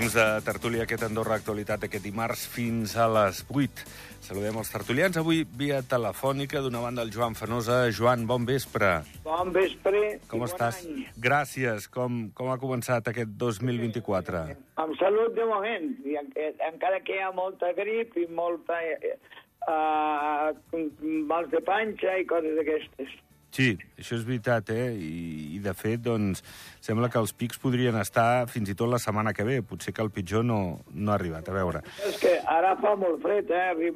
Temps de tertúlia aquest Andorra Actualitat aquest dimarts fins a les 8. Saludem els tertulians avui via telefònica d'una banda el Joan Fenosa. Joan, bon vespre. Bon vespre Com estàs? bon any. Gràcies. Com, com ha començat aquest 2024? Amb salut de moment, i en, eh, encara que hi ha molta grip i molta... Eh, uh, mals de panxa i coses d'aquestes. Sí, això és veritat, eh? I, I, de fet, doncs, sembla que els pics podrien estar fins i tot la setmana que ve. Potser que el pitjor no, no ha arribat. A veure. És que ara fa molt fred, eh?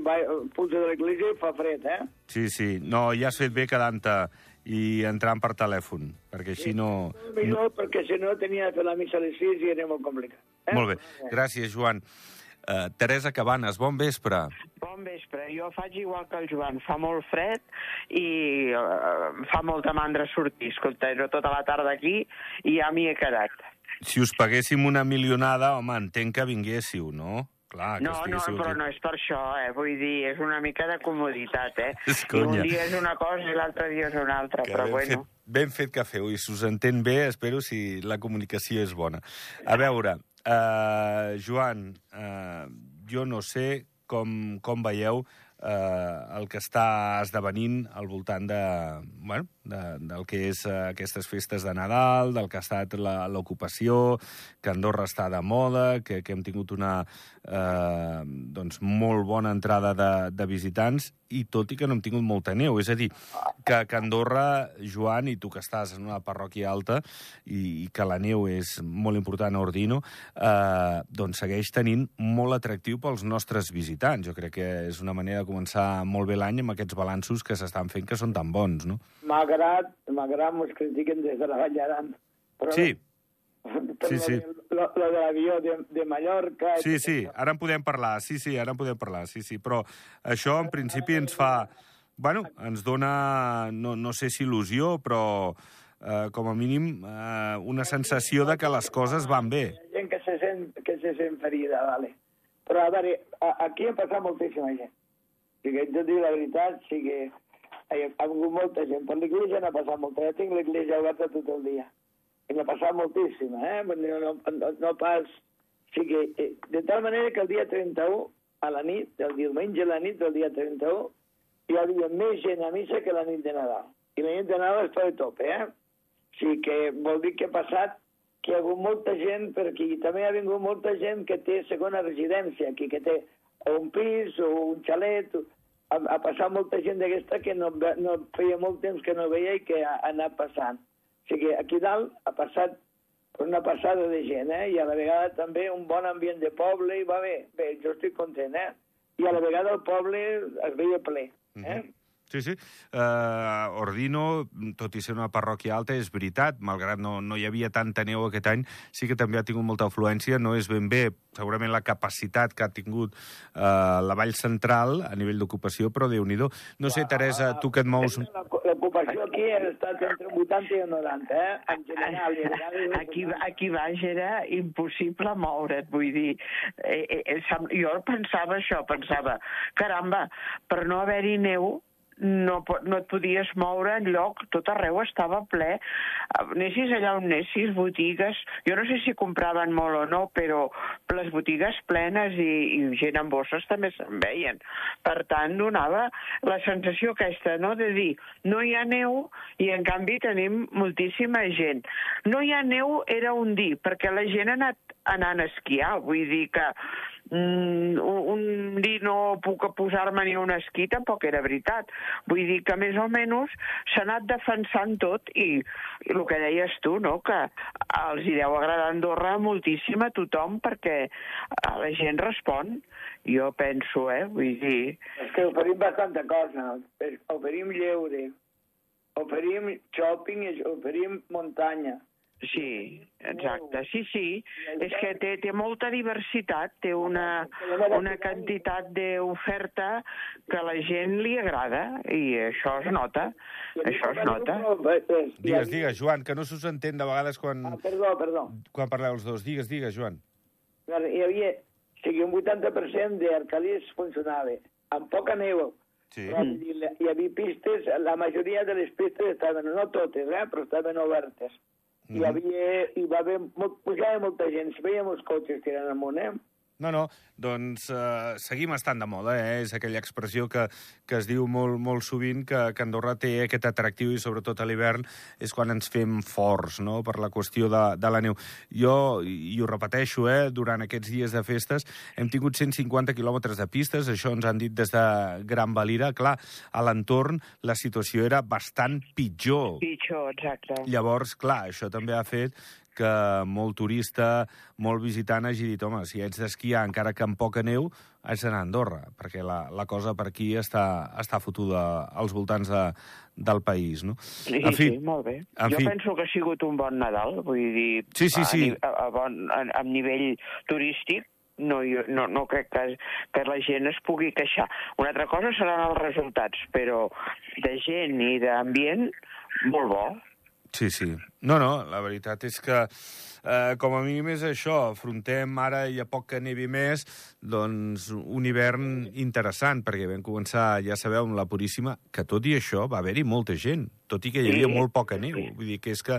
Puja de l'església i fa fred, eh? Sí, sí. No, ja has fet bé quedant-te i entrant per telèfon, perquè així no... Millor, perquè si no tenia de fer la missa a les 6 i era molt complicat. Eh? Molt bé. Gràcies, Joan. Uh, Teresa Cabanes, bon vespre. Bon vespre. Jo faig igual que el Joan. Fa molt fred i uh, fa molta mandra sortir. Escolta, era tota la tarda aquí i ja m'hi he quedat. Si us paguéssim una milionada, home, entenc que vinguéssiu, no? Clar, que No, no, estiguéssiu però no és per això, eh? Vull dir, és una mica de comoditat, eh? És un dia és una cosa i l'altre dia és una altra, Que però ben, bueno. fet, ben fet que feu, i s'us entén bé, espero, si la comunicació és bona. A veure, uh, Joan, uh, jo no sé com, com veieu uh, el que està esdevenint al voltant de, bueno, de, del que és uh, aquestes festes de Nadal, del que ha estat l'ocupació, que Andorra està de moda, que, que hem tingut una eh, doncs molt bona entrada de, de visitants, i tot i que no hem tingut molta neu. És a dir, que, que Andorra, Joan, i tu que estàs en una parròquia alta, i, i que la neu és molt important a Ordino, eh, doncs segueix tenint molt atractiu pels nostres visitants. Jo crec que és una manera de començar molt bé l'any amb aquests balanços que s'estan fent que són tan bons, no? Malgrat, malgrat mos critiquen des de la Vall d'Aran. Però Sí, per sí, sí. Lo, lo de l'avió de, de Mallorca... Sí, sí, ara en podem parlar, sí, sí, ara en podem parlar, sí, sí, però això en principi ens fa... Bueno, ens dona, no, no sé si il·lusió, però eh, com a mínim eh, una sensació de que les coses van bé. Hi gent que se sent, que se sent ferida, vale. Però, a veure, a, aquí ha passat moltíssima gent. O sigui, jo dic la veritat, que hi ha hagut molta gent. Per l'església n'ha passat molta. Jo tinc l'església oberta tot el dia. I n'ha passat moltíssima, eh? Dir, No, no, no pas... O sigui, eh, de tal manera que el dia 31, a la nit, el diumenge a la nit del dia 31, hi havia més gent a missa que la nit de Nadal. I la nit de Nadal està de tope, eh? O sigui que vol dir que ha passat que hi ha hagut molta gent per aquí. I també ha vingut molta gent que té segona residència aquí, que té un pis o un xalet. o- Ha, ha passat molta gent d'aquesta que no, no feia molt temps que no veia i que ha, ha anat passant. O sigui, aquí dalt ha passat una passada de gent, eh? I a la vegada també un bon ambient de poble i va bé. Bé, jo estic content, eh? I a la vegada el poble es veia ple, eh? Sí, sí. Uh, Ordino, tot i ser una parròquia alta, és veritat, malgrat no, no hi havia tanta neu aquest any, sí que també ha tingut molta afluència, no és ben bé segurament la capacitat que ha tingut uh, la Vall Central a nivell d'ocupació, però déu nhi No sé, Teresa, tu que et mous... L'ocupació aquí ha estat entre 80 i 90, eh? En general. a vegades- Aquí, aquí baix era impossible moure't, vull dir, eh, eh, eh, jo pensava això, pensava, caramba, per no haver-hi neu, no, no et podies moure en lloc, tot arreu estava ple. Eh, Anessis allà on anessis, botigues, jo no sé si compraven molt o no, però les botigues plenes i, i gent amb bosses també se'n veien. Per tant, donava la sensació aquesta, no?, de dir, no hi ha neu i en canvi tenim moltíssima gent. No hi ha neu era un dir, perquè la gent ha anat anant a esquiar, vull dir que mm, un, dir no puc posar-me ni un esquí tampoc era veritat. Vull dir que més o menys s'ha anat defensant tot i, i el que deies tu, no?, que els hi deu agradar Andorra moltíssim a tothom perquè a la gent respon. Jo penso, eh? Vull dir... És que oferim bastanta cosa. Oferim lleure, oferim shopping, oferim muntanya. Sí, exacte. Sí, sí. És que té, té molta diversitat, té una, una quantitat d'oferta que a la gent li agrada i això es nota. Això es nota. Digues, digues, Joan, que no s'us entén de vegades quan, Ah, perdó, perdó. quan parleu els dos. Digues, digues, Joan. Hi havia, o sigui, un 80% d'arcadis funcionava, amb poca neu. Sí. Però, hi havia pistes, la majoria de les pistes estaven, no totes, eh, però estaven obertes. Hi, havia, hi va haver, molt, pujava molta gent, es veia molts cotxes tirant amunt, eh? No, no, doncs eh, seguim estant de moda, eh? és aquella expressió que, que es diu molt, molt sovint que, que Andorra té aquest atractiu i sobretot a l'hivern és quan ens fem forts no? per la qüestió de, de la neu. Jo, i ho repeteixo, eh? durant aquests dies de festes hem tingut 150 quilòmetres de pistes, això ens han dit des de Gran Valira. Clar, a l'entorn la situació era bastant pitjor. Pitjor, exacte. Llavors, clar, això també ha fet que molt turista, molt visitant hagi dit, home, si ets d'esquiar encara que amb poca neu, has d'anar a Andorra, perquè la, la cosa per aquí està, està fotuda als voltants de, del país, no? Sí, en fi, sí, molt bé. en Jo fi. penso que ha sigut un bon Nadal, vull dir, Sí, sí, sí. a, a, bon, a, a nivell turístic, no, jo, no, no crec que, que la gent es pugui queixar. Una altra cosa seran els resultats, però de gent i d'ambient, molt bo. Sí, sí. No, no, la veritat és que, eh, com a mínim és això, afrontem ara i a poc que nevi més, doncs un hivern interessant, perquè vam començar, ja sabeu, amb la Puríssima, que tot i això va haver-hi molta gent, tot i que hi havia molt poca neu. Vull dir que és que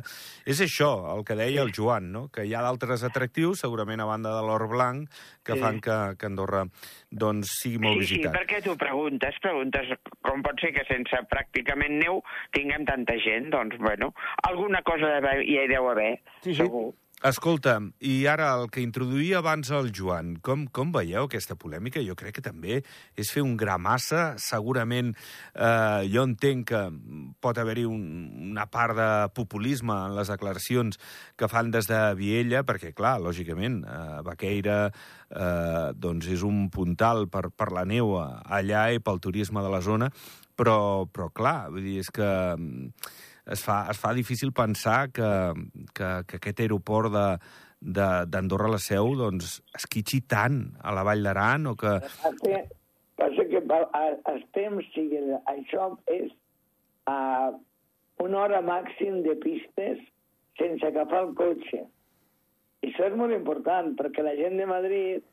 és això, el que deia el Joan, no? que hi ha d'altres atractius, segurament a banda de l'or blanc, que Sí. fan que, que Andorra doncs, sigui molt sí, visitat. sí, per què t'ho preguntes? Preguntes com pot ser que sense pràcticament neu tinguem tanta gent? Doncs, bueno, alguna cosa hi deu haver, segur. Escolta, i ara el que introduïa abans el Joan, com, com veieu aquesta polèmica? Jo crec que també és fer un gra massa. Segurament eh, jo entenc que pot haver-hi un, una part de populisme en les declaracions que fan des de Viella, perquè, clar, lògicament, eh, Baqueira eh, doncs és un puntal per, per la neu a- allà i pel turisme de la zona, però, però clar, vull dir, és que es fa, es fa difícil pensar que, que, que aquest aeroport de d'Andorra la Seu doncs, esquitxi tant a la Vall d'Aran o que... Passa, que els temps, sigui, això és a una hora màxim de pistes sense agafar el cotxe. I això és molt important, perquè la gent de Madrid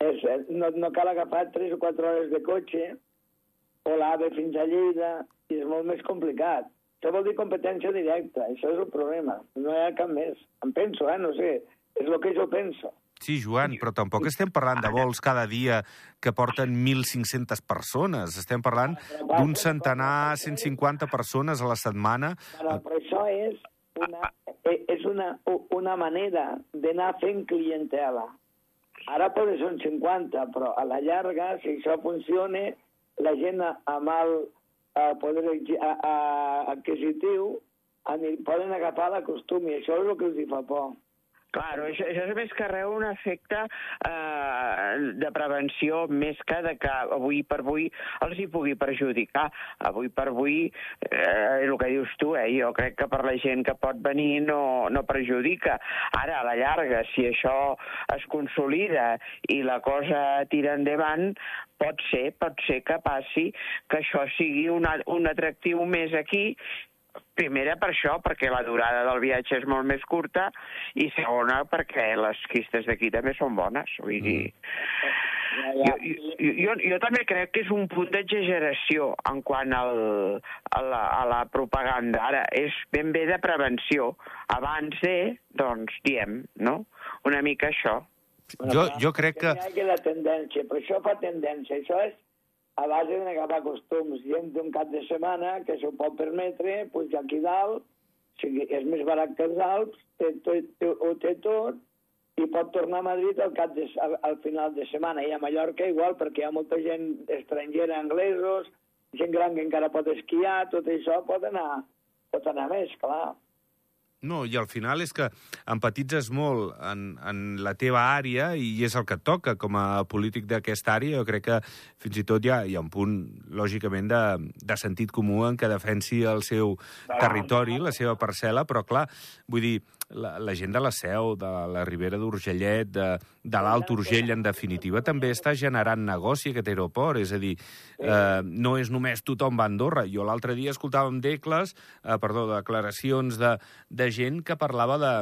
és, no, no cal agafar 3 o 4 hores de cotxe o l'AVE fins a Lleida, i és molt més complicat. Això vol dir competència directa, això és el problema. No hi ha cap més. Em penso, eh? No sé, és el que jo penso. Sí, Joan, però tampoc estem parlant de vols cada dia que porten 1.500 persones. Estem parlant d'un centenar, 150 persones a la setmana. Però, però això és una, eh, és una, una manera d'anar fent clientela. Ara pot ser un 50, però a la llarga, si això funciona, la gent amb el eh, poder a, a, adquisitiu poden agafar la costum i això és el que els hi fa por. Claro, això, això és més que res un efecte eh, de prevenció més que de que avui per avui els hi pugui perjudicar. Avui per avui, eh, el que dius tu, eh, jo crec que per la gent que pot venir no, no perjudica. Ara, a la llarga, si això es consolida i la cosa tira endavant, pot ser, pot ser que passi que això sigui un, un atractiu més aquí Primera per això, perquè la durada del viatge és molt més curta, i segona perquè les quistes d'aquí també són bones. Vull dir, Ja, jo, jo, jo, jo també crec que és un punt d'exageració en quant al, a, la, a la propaganda. Ara, és ben bé de prevenció. Abans de, doncs, diem, no? Una mica això. Jo, jo crec que... Hi ha la tendència, però això fa tendència. Això és a base d'agafar costums. Gent d'un cap de setmana que s'ho pot permetre, puja aquí dalt, sigui, és més barat que els Alps, té, té, té, ho té tot, i pot tornar a Madrid al, cap de, al, al final de setmana. I a Mallorca igual, perquè hi ha molta gent estrangera, anglesos, gent gran que encara pot esquiar, tot això pot anar, pot anar més, clar. No, i al final és que empatitzes molt en, en la teva àrea i és el que et toca com a polític d'aquesta àrea. Jo crec que fins i tot hi ha, hi ha un punt, lògicament, de, de sentit comú en què defensi el seu territori, la seva parcel·la, però clar, vull dir, la, la gent de la Seu, de la Ribera d'Urgellet, de, de l'Alt Urgell, en definitiva, també està generant negoci aquest aeroport. És a dir, eh, no és només tothom va a Andorra. Jo l'altre dia escoltàvem decles, eh, perdó, declaracions de, de gent que parlava de,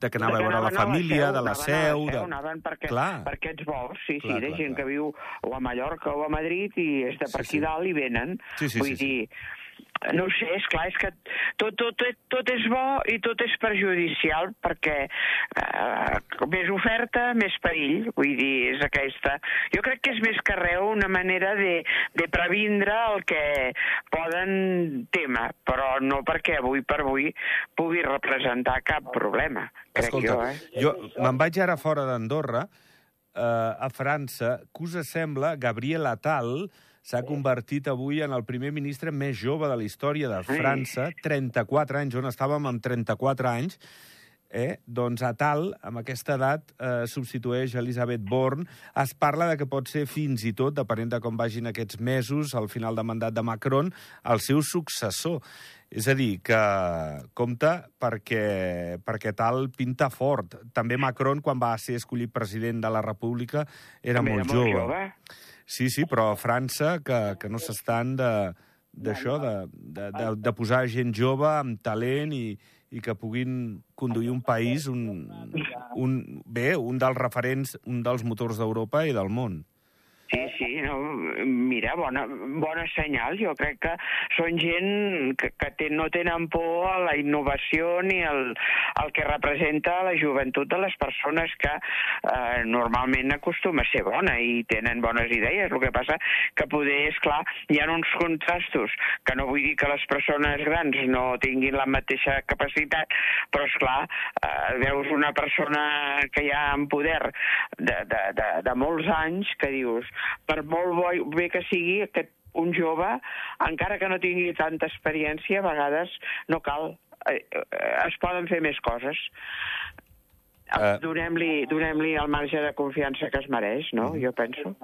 de que anava a veure la família, de la seu... De... Anaven per, aquest, Clar. per aquests vols, sí, sí, Clar, de clar, gent clar. que viu o a Mallorca o a Madrid i és de per Sí, aquí sí. dalt i venen. Sí, sí, Vull sí, sí. No ho sé, és clar, és que tot, tot, tot és bo i tot és perjudicial perquè eh, més oferta, més perill, vull dir, és aquesta. Jo crec que és més que res una manera de, de previndre el que poden tema, però no perquè avui per avui pugui representar cap problema, crec Escolta, jo, eh? jo me'n vaig ara fora d'Andorra, eh, a França, que us sembla, Gabriel Attal, s'ha convertit avui en el primer ministre més jove de la història de França, 34 anys, on estàvem amb 34 anys, eh? doncs Atal, amb aquesta edat, eh, substitueix Elisabeth Born. Es parla de que pot ser fins i tot, depenent de com vagin aquests mesos, al final de mandat de Macron, el seu successor. És a dir, que compte perquè, perquè tal pinta fort. També Macron, quan va ser escollit president de la República, era, També molt, jove. Sí, sí, però a França, que, que no s'estan d'això, de, de, de, de posar gent jove amb talent i, i que puguin conduir un país, un, un, bé, un dels referents, un dels motors d'Europa i del món. Sí, sí, no, mira, bona, bona senyal. Jo crec que són gent que, que ten, no tenen por a la innovació ni el, el que representa la joventut de les persones que eh, normalment acostuma a ser bona i tenen bones idees. El que passa que poder, és clar, hi ha uns contrastos que no vull dir que les persones grans no tinguin la mateixa capacitat, però és clar, eh, veus una persona que hi ha en poder de, de, de, de molts anys que dius, per molt bo, bé que sigui aquest un jove, encara que no tingui tanta experiència, a vegades no cal. Eh, eh, es poden fer més coses. Eh. Donem-li donem el marge de confiança que es mereix, no? Jo penso.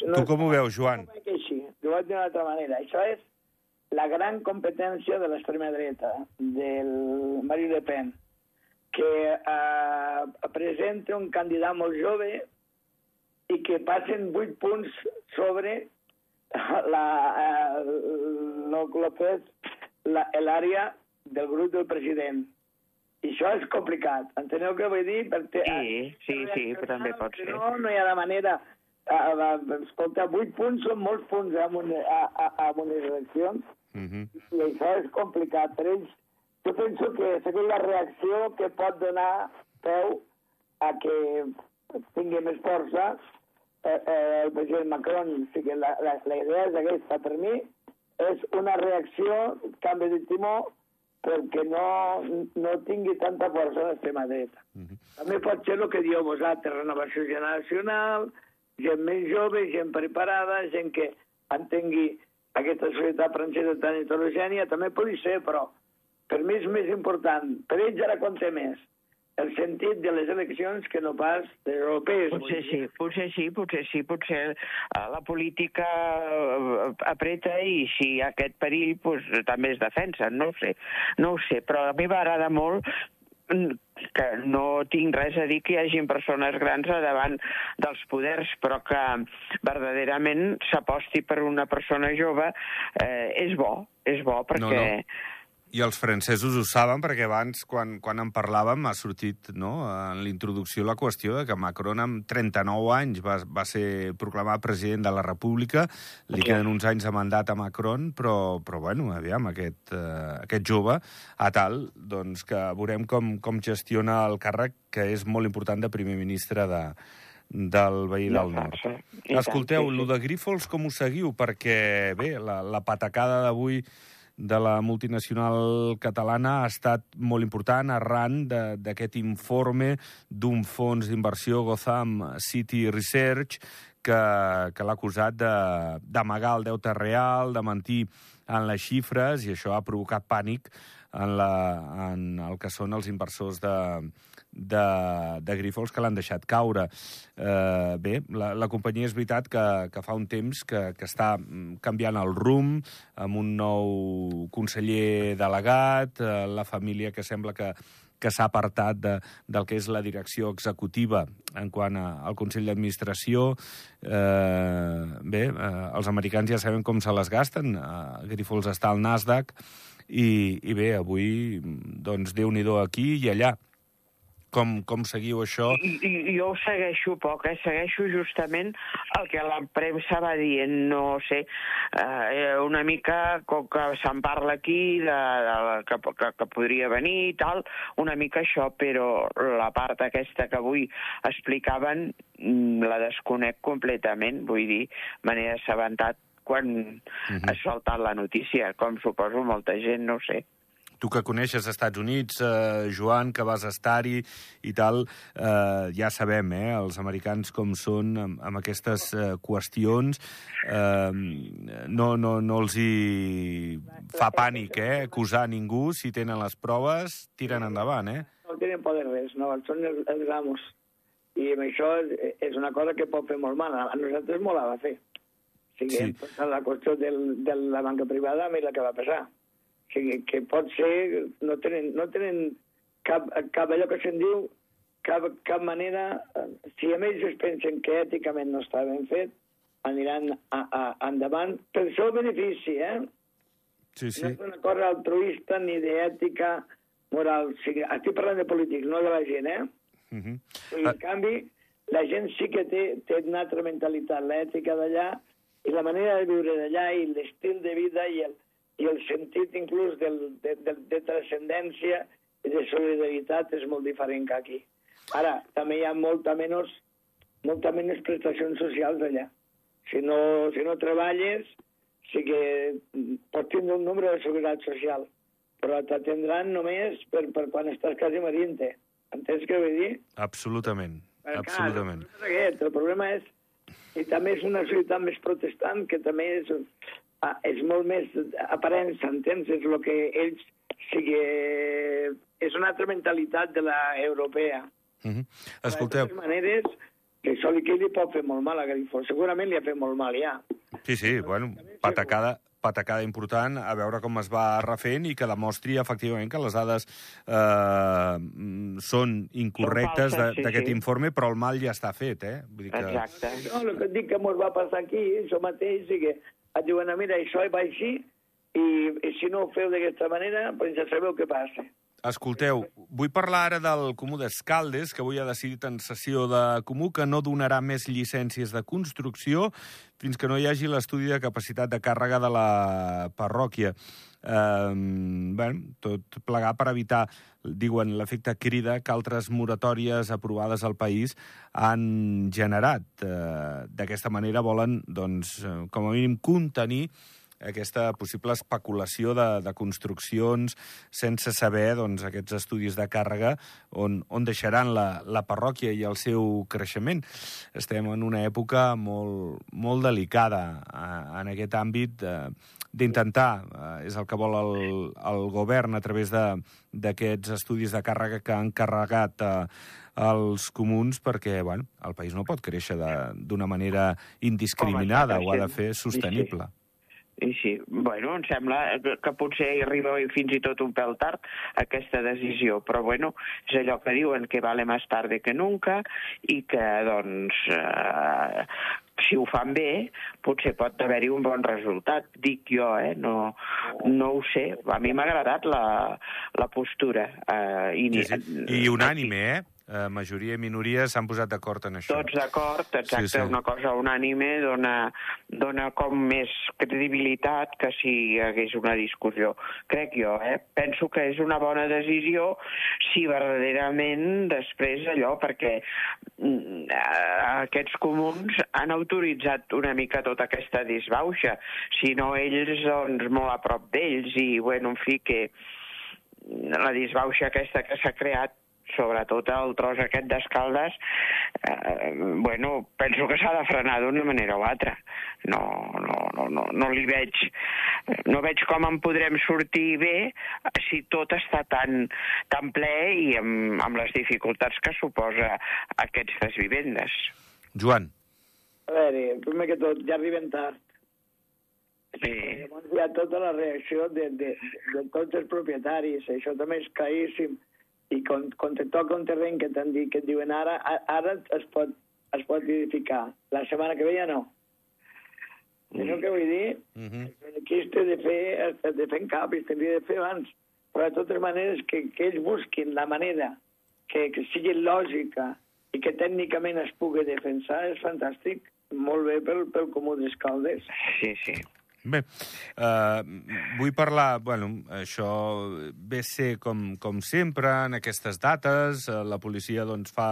Tu com ho veus, Joan? No ho veig així, ho veig d'una altra manera. Això és la gran competència de l'extrema dreta, del Marie Le Pen, que eh, presenta un candidat molt jove i que passen 8 punts sobre la, eh, lo, lo que és la- l'àrea del grup del president. I això és complicat. Enteneu què vull dir? Perquè, Sí, sí, sí, però també pot ser. No, no hi ha de manera... Uh, uh, escolta, 8 punts són molts punts eh, amb, una, a, a, amb unes eleccions Uh -huh. i això és complicat per ells. Jo penso que seria la reacció que pot donar peu a que tingui més força eh, eh, el president Macron. O sigui, la, la, la idea és aquesta. Per mi és una reacció, canvi de timó, perquè no, no tingui tanta força l'extrema dreta. També pot ser el que dieu vosaltres, renovació generacional, gent més jove, gent preparada, gent que entengui aquesta societat francesa tan heterogènia, també pot ser, però per mi és més important, per ells ara compta més, el sentit de les eleccions que no pas europees. Potser sí, potser sí, potser sí, potser eh, la política eh, apreta i si hi ha aquest perill pues, també es defensa, no ho sé, no ho sé, però a mi m'agrada molt que no tinc res a dir que hi hagin persones grans a davant dels poders, però que verdaderament s'aposti per una persona jove eh, és bo, és bo perquè... no. I els francesos ho saben perquè abans, quan, quan en parlàvem, ha sortit no, en l'introducció la qüestió de que Macron amb 39 anys va, va ser proclamat president de la República, li queden uns anys de mandat a Macron, però, però bueno, aviam, aquest, eh, aquest jove, a tal, doncs que veurem com, com gestiona el càrrec, que és molt important de primer ministre de, del veí De del nord. Tant, Escolteu, sí, sí. lo de Grífols com ho seguiu? Perquè, bé, la, la patacada d'avui de la multinacional catalana ha estat molt important arran d'aquest informe d'un fons d'inversió Gotham City Research que, que l'ha acusat d'amagar el deute real, de mentir en les xifres, i això ha provocat pànic en, la, en el que són els inversors de, de, de Grifols que l'han deixat caure. Eh, bé, la, la companyia és veritat que, que fa un temps que, que està mm, canviant el rumb amb un nou conseller delegat, eh, la família que sembla que que s'ha apartat de, del que és la direcció executiva en quant a, al Consell d'Administració. Eh, bé, eh, els americans ja sabem com se les gasten. Eh, Grifols està al Nasdaq i, i bé, avui, doncs, Déu-n'hi-do aquí i allà. Com, com seguiu això? I, i jo ho segueixo poc, eh? segueixo justament el que la premsa va dient, no sé, eh, una mica com que se'n parla aquí, de, de, que, que, que podria venir i tal, una mica això, però la part aquesta que avui explicaven mm, la desconec completament, vull dir, me n'he assabentat quan uh -huh. ha saltat la notícia, com suposo molta gent, no sé. Tu que coneixes Estats Units, eh, Joan, que vas estar-hi i tal, eh, ja sabem, eh, els americans com són amb, amb aquestes eh, qüestions. Eh, no, no, no els hi fa pànic, eh, acusar ningú. Si tenen les proves, tiren endavant, eh? No tenen por de res, no, són els, els amos. I amb això és, una cosa que pot fer molt mal. A nosaltres molt fer. O sigui, Sí. sí. la qüestió del, de la banca privada, mira què va passar. Sigui, que pot ser... No tenen, no tenen cap, cap allò que se'n diu, cap, cap manera... eh, Si a ells es pensen que èticament no està ben fet, aniran a, a, endavant pel seu benefici, eh? Sí, Sí. No és una cosa altruista ni d'ètica moral. O sigui, estic parlant de polítics, no de la gent, eh? Uh -huh. I, en canvi, la gent sí que té, té una altra mentalitat, l'ètica d'allà i la manera de viure d'allà i l'estil de vida i el, i el sentit inclús del, de, de, de transcendència i de solidaritat és molt diferent que aquí. Ara, també hi ha molta menys, molta menys prestacions socials allà. Si no, si no treballes, sí que pots tindre un número de seguretat social, però t'atendran només per, per quan estàs quasi morint-te. Entens què vull dir? Absolutament, absolutament. El, problema és aquest, el problema és... I també és una societat més protestant, que també és, és molt més aparença, entens? És el que ells... O sigui, és una altra mentalitat de la europea. Uh -huh. De Escolteu, totes maneres, que això li, que li pot fer molt mal a Grifo. Segurament li ha fet molt mal, ja. sí, sí, bueno, patacada, patacada important, a veure com es va refent i que demostri efectivament que les dades eh, són incorrectes falses, sí, d'aquest sí. informe, però el mal ja està fet, eh? Vull dir que... Exacte. No, el que et dic que mos va passar aquí, això mateix, i que et diuen, "Ah, mira, això va així, i, i si no ho feu d'aquesta manera, doncs ja sabeu què passa. Escolteu, vull parlar ara del Comú d'Escaldes, que avui ha decidit en sessió de Comú que no donarà més llicències de construcció fins que no hi hagi l'estudi de capacitat de càrrega de la parròquia. Eh, bueno, tot plegar per evitar, diuen, l'efecte crida que altres moratòries aprovades al país han generat. Eh, D'aquesta manera volen, doncs, eh, com a mínim, contenir aquesta possible especulació de, de construccions sense saber doncs, aquests estudis de càrrega on, on deixaran la, la parròquia i el seu creixement. Estem en una època molt, molt delicada eh, en aquest àmbit eh, d'intentar, eh, és el que vol el, el govern a través de- d'aquests estudis de càrrega que han carregat eh, els comuns perquè bueno, el país no pot créixer de- d'una manera indiscriminada, Home, ho ha de sí, fer sí. sostenible. I sí, bueno, em sembla que, que potser hi arriba fins i tot un pèl tard aquesta decisió, però bueno, és allò que diuen que vale més tarde que nunca i que, doncs, eh, si ho fan bé, potser pot haver-hi un bon resultat, dic jo, eh? No, no ho sé. A mi m'ha agradat la, la postura. Eh, i, Sí, sí. I unànime, eh? Eh, majoria i minoria s'han posat d'acord en això. Tots d'acord, exacte, Sí, sí. una cosa unànime dona, dona com més credibilitat que si hi hagués una discussió. Crec jo, eh? Penso que és una bona decisió si verdaderament després allò, perquè mm, aquests comuns han autoritzat una mica tota aquesta disbauxa, si no ells, doncs, molt a prop d'ells, i, bueno, en fi, que la disbauxa aquesta que s'ha creat sobretot el tros aquest d'escaldes, eh, bueno, penso que s'ha de frenar d'una manera o altra. No, no, no, no, no li veig, no veig com en podrem sortir bé si tot està tan, tan ple i amb, amb les dificultats que suposa aquestes vivendes. Joan, A veure, primer que tot, ja arribem tard. Sí. Llavors hi ha tota la reacció de, de, de tots els propietaris, això també és claríssim. I quan, quan te toca un terreny que t'han dit, que et diuen ara, ara es pot, es pot edificar. La setmana que ve ja no. Mm. Això què vull dir? uh -huh. Aquí es té de fer, es de fer en cap, i es tindria de fer abans. Però de totes maneres que, que ells busquin la manera que, que sigui lògica i que tècnicament es pugui defensar, és fantàstic. Molt bé pel, pel comú d'escaldes. Sí, sí. Bé, uh, vull parlar... Bueno, això ve ser com, com sempre en aquestes dates. Uh, la policia doncs, fa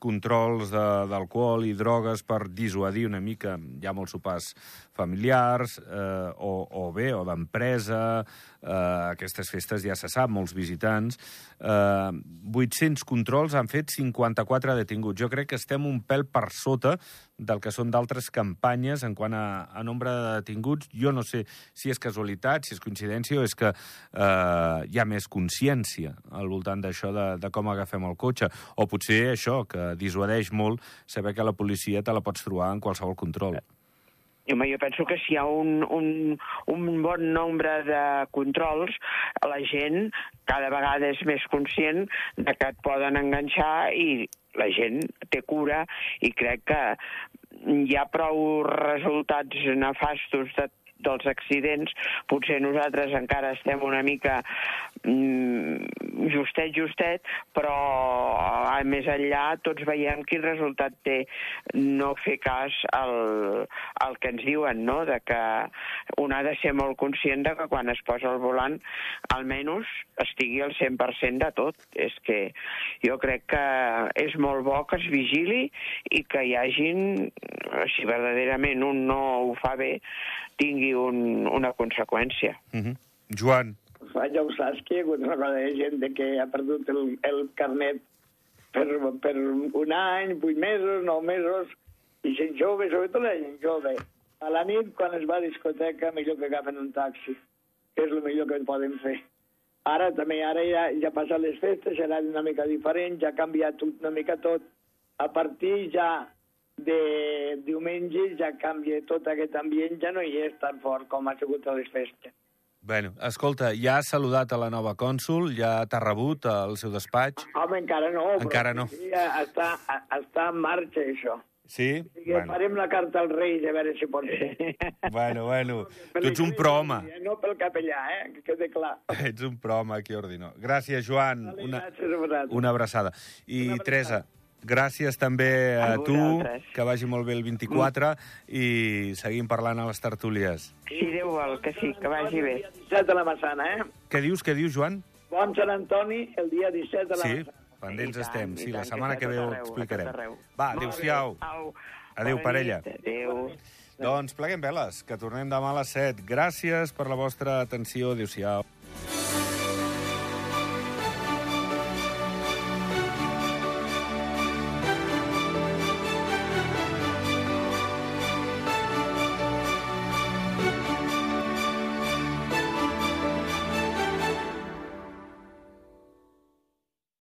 controls d'alcohol i drogues per dissuadir una mica, hi ha molts sopars familiars, eh, o, o bé, o d'empresa, eh, aquestes festes ja se sap, molts visitants. Eh, 800 controls han fet 54 detinguts. Jo crec que estem un pèl per sota del que són d'altres campanyes en quant a, a nombre de detinguts. Jo no sé si és casualitat, si és coincidència o és que eh, hi ha més consciència al voltant d'això de, de com agafem el cotxe. O potser això, que dissuadeix molt saber que la policia te la pots trobar en qualsevol control. I, home, jo penso que si hi ha un, un, un bon nombre de controls, la gent cada vegada és més conscient de que et poden enganxar i la gent té cura i crec que hi ha prou resultats nefastos de dels accidents, potser nosaltres encara estem una mica mm, justet, justet, però a més enllà tots veiem quin resultat té no fer cas al, al que ens diuen, no? de que un ha de ser molt conscient de que quan es posa al volant almenys estigui al 100% de tot. És que jo crec que és molt bo que es vigili i que hi hagin, si verdaderament un no ho fa bé, tingui un, una conseqüència. Uh -huh. Joan. Ja ho saps que hi ha hagut una roda de gent de que ha perdut el, el carnet per, per un any, vuit mesos, nou mesos, i gent jove, sobretot la gent jove. A la nit, quan es va a discoteca, millor que agafen un taxi, que és el millor que poden fer. Ara també, ara ja, ja passen les festes, serà una mica diferent, ja ha canviat una mica tot. A partir ja de diumenge ja canvia tot aquest ambient, ja no hi és tan fort com ha sigut a les festes. Bueno, escolta, ja has saludat a la nova cònsul? Ja t'ha rebut al seu despatx? Home, encara no. Encara no. Sí, està, està en marxa, això. Sí? O sigui, bueno. farem la carta als Reis a veure si pot ser. bueno, bueno. Tu ets un proma. No pel capellà, eh? Que quede clar. Ets un proma, aquí ordino. Gràcies, Joan. Vale, una, gràcies una abraçada. I, una abraçada. Teresa, Gràcies també a, a tu, vosaltres. que vagi molt bé el 24 mm. i seguim parlant a les tertúlies. Si Déu vol, que sí, que vagi bé. 17 de la Massana, eh? Què dius, què dius, Joan? Bon Sant Antoni el dia 17 de la Sí, Massana. pendents I tant, estem. Sí, la tant, setmana que que ve ho explicarem. Va, adéu-siau. Adéu, parella. Adéu. Doncs pleguem veles, que tornem demà a les 7. Gràcies per la vostra atenció. Adéu-siau.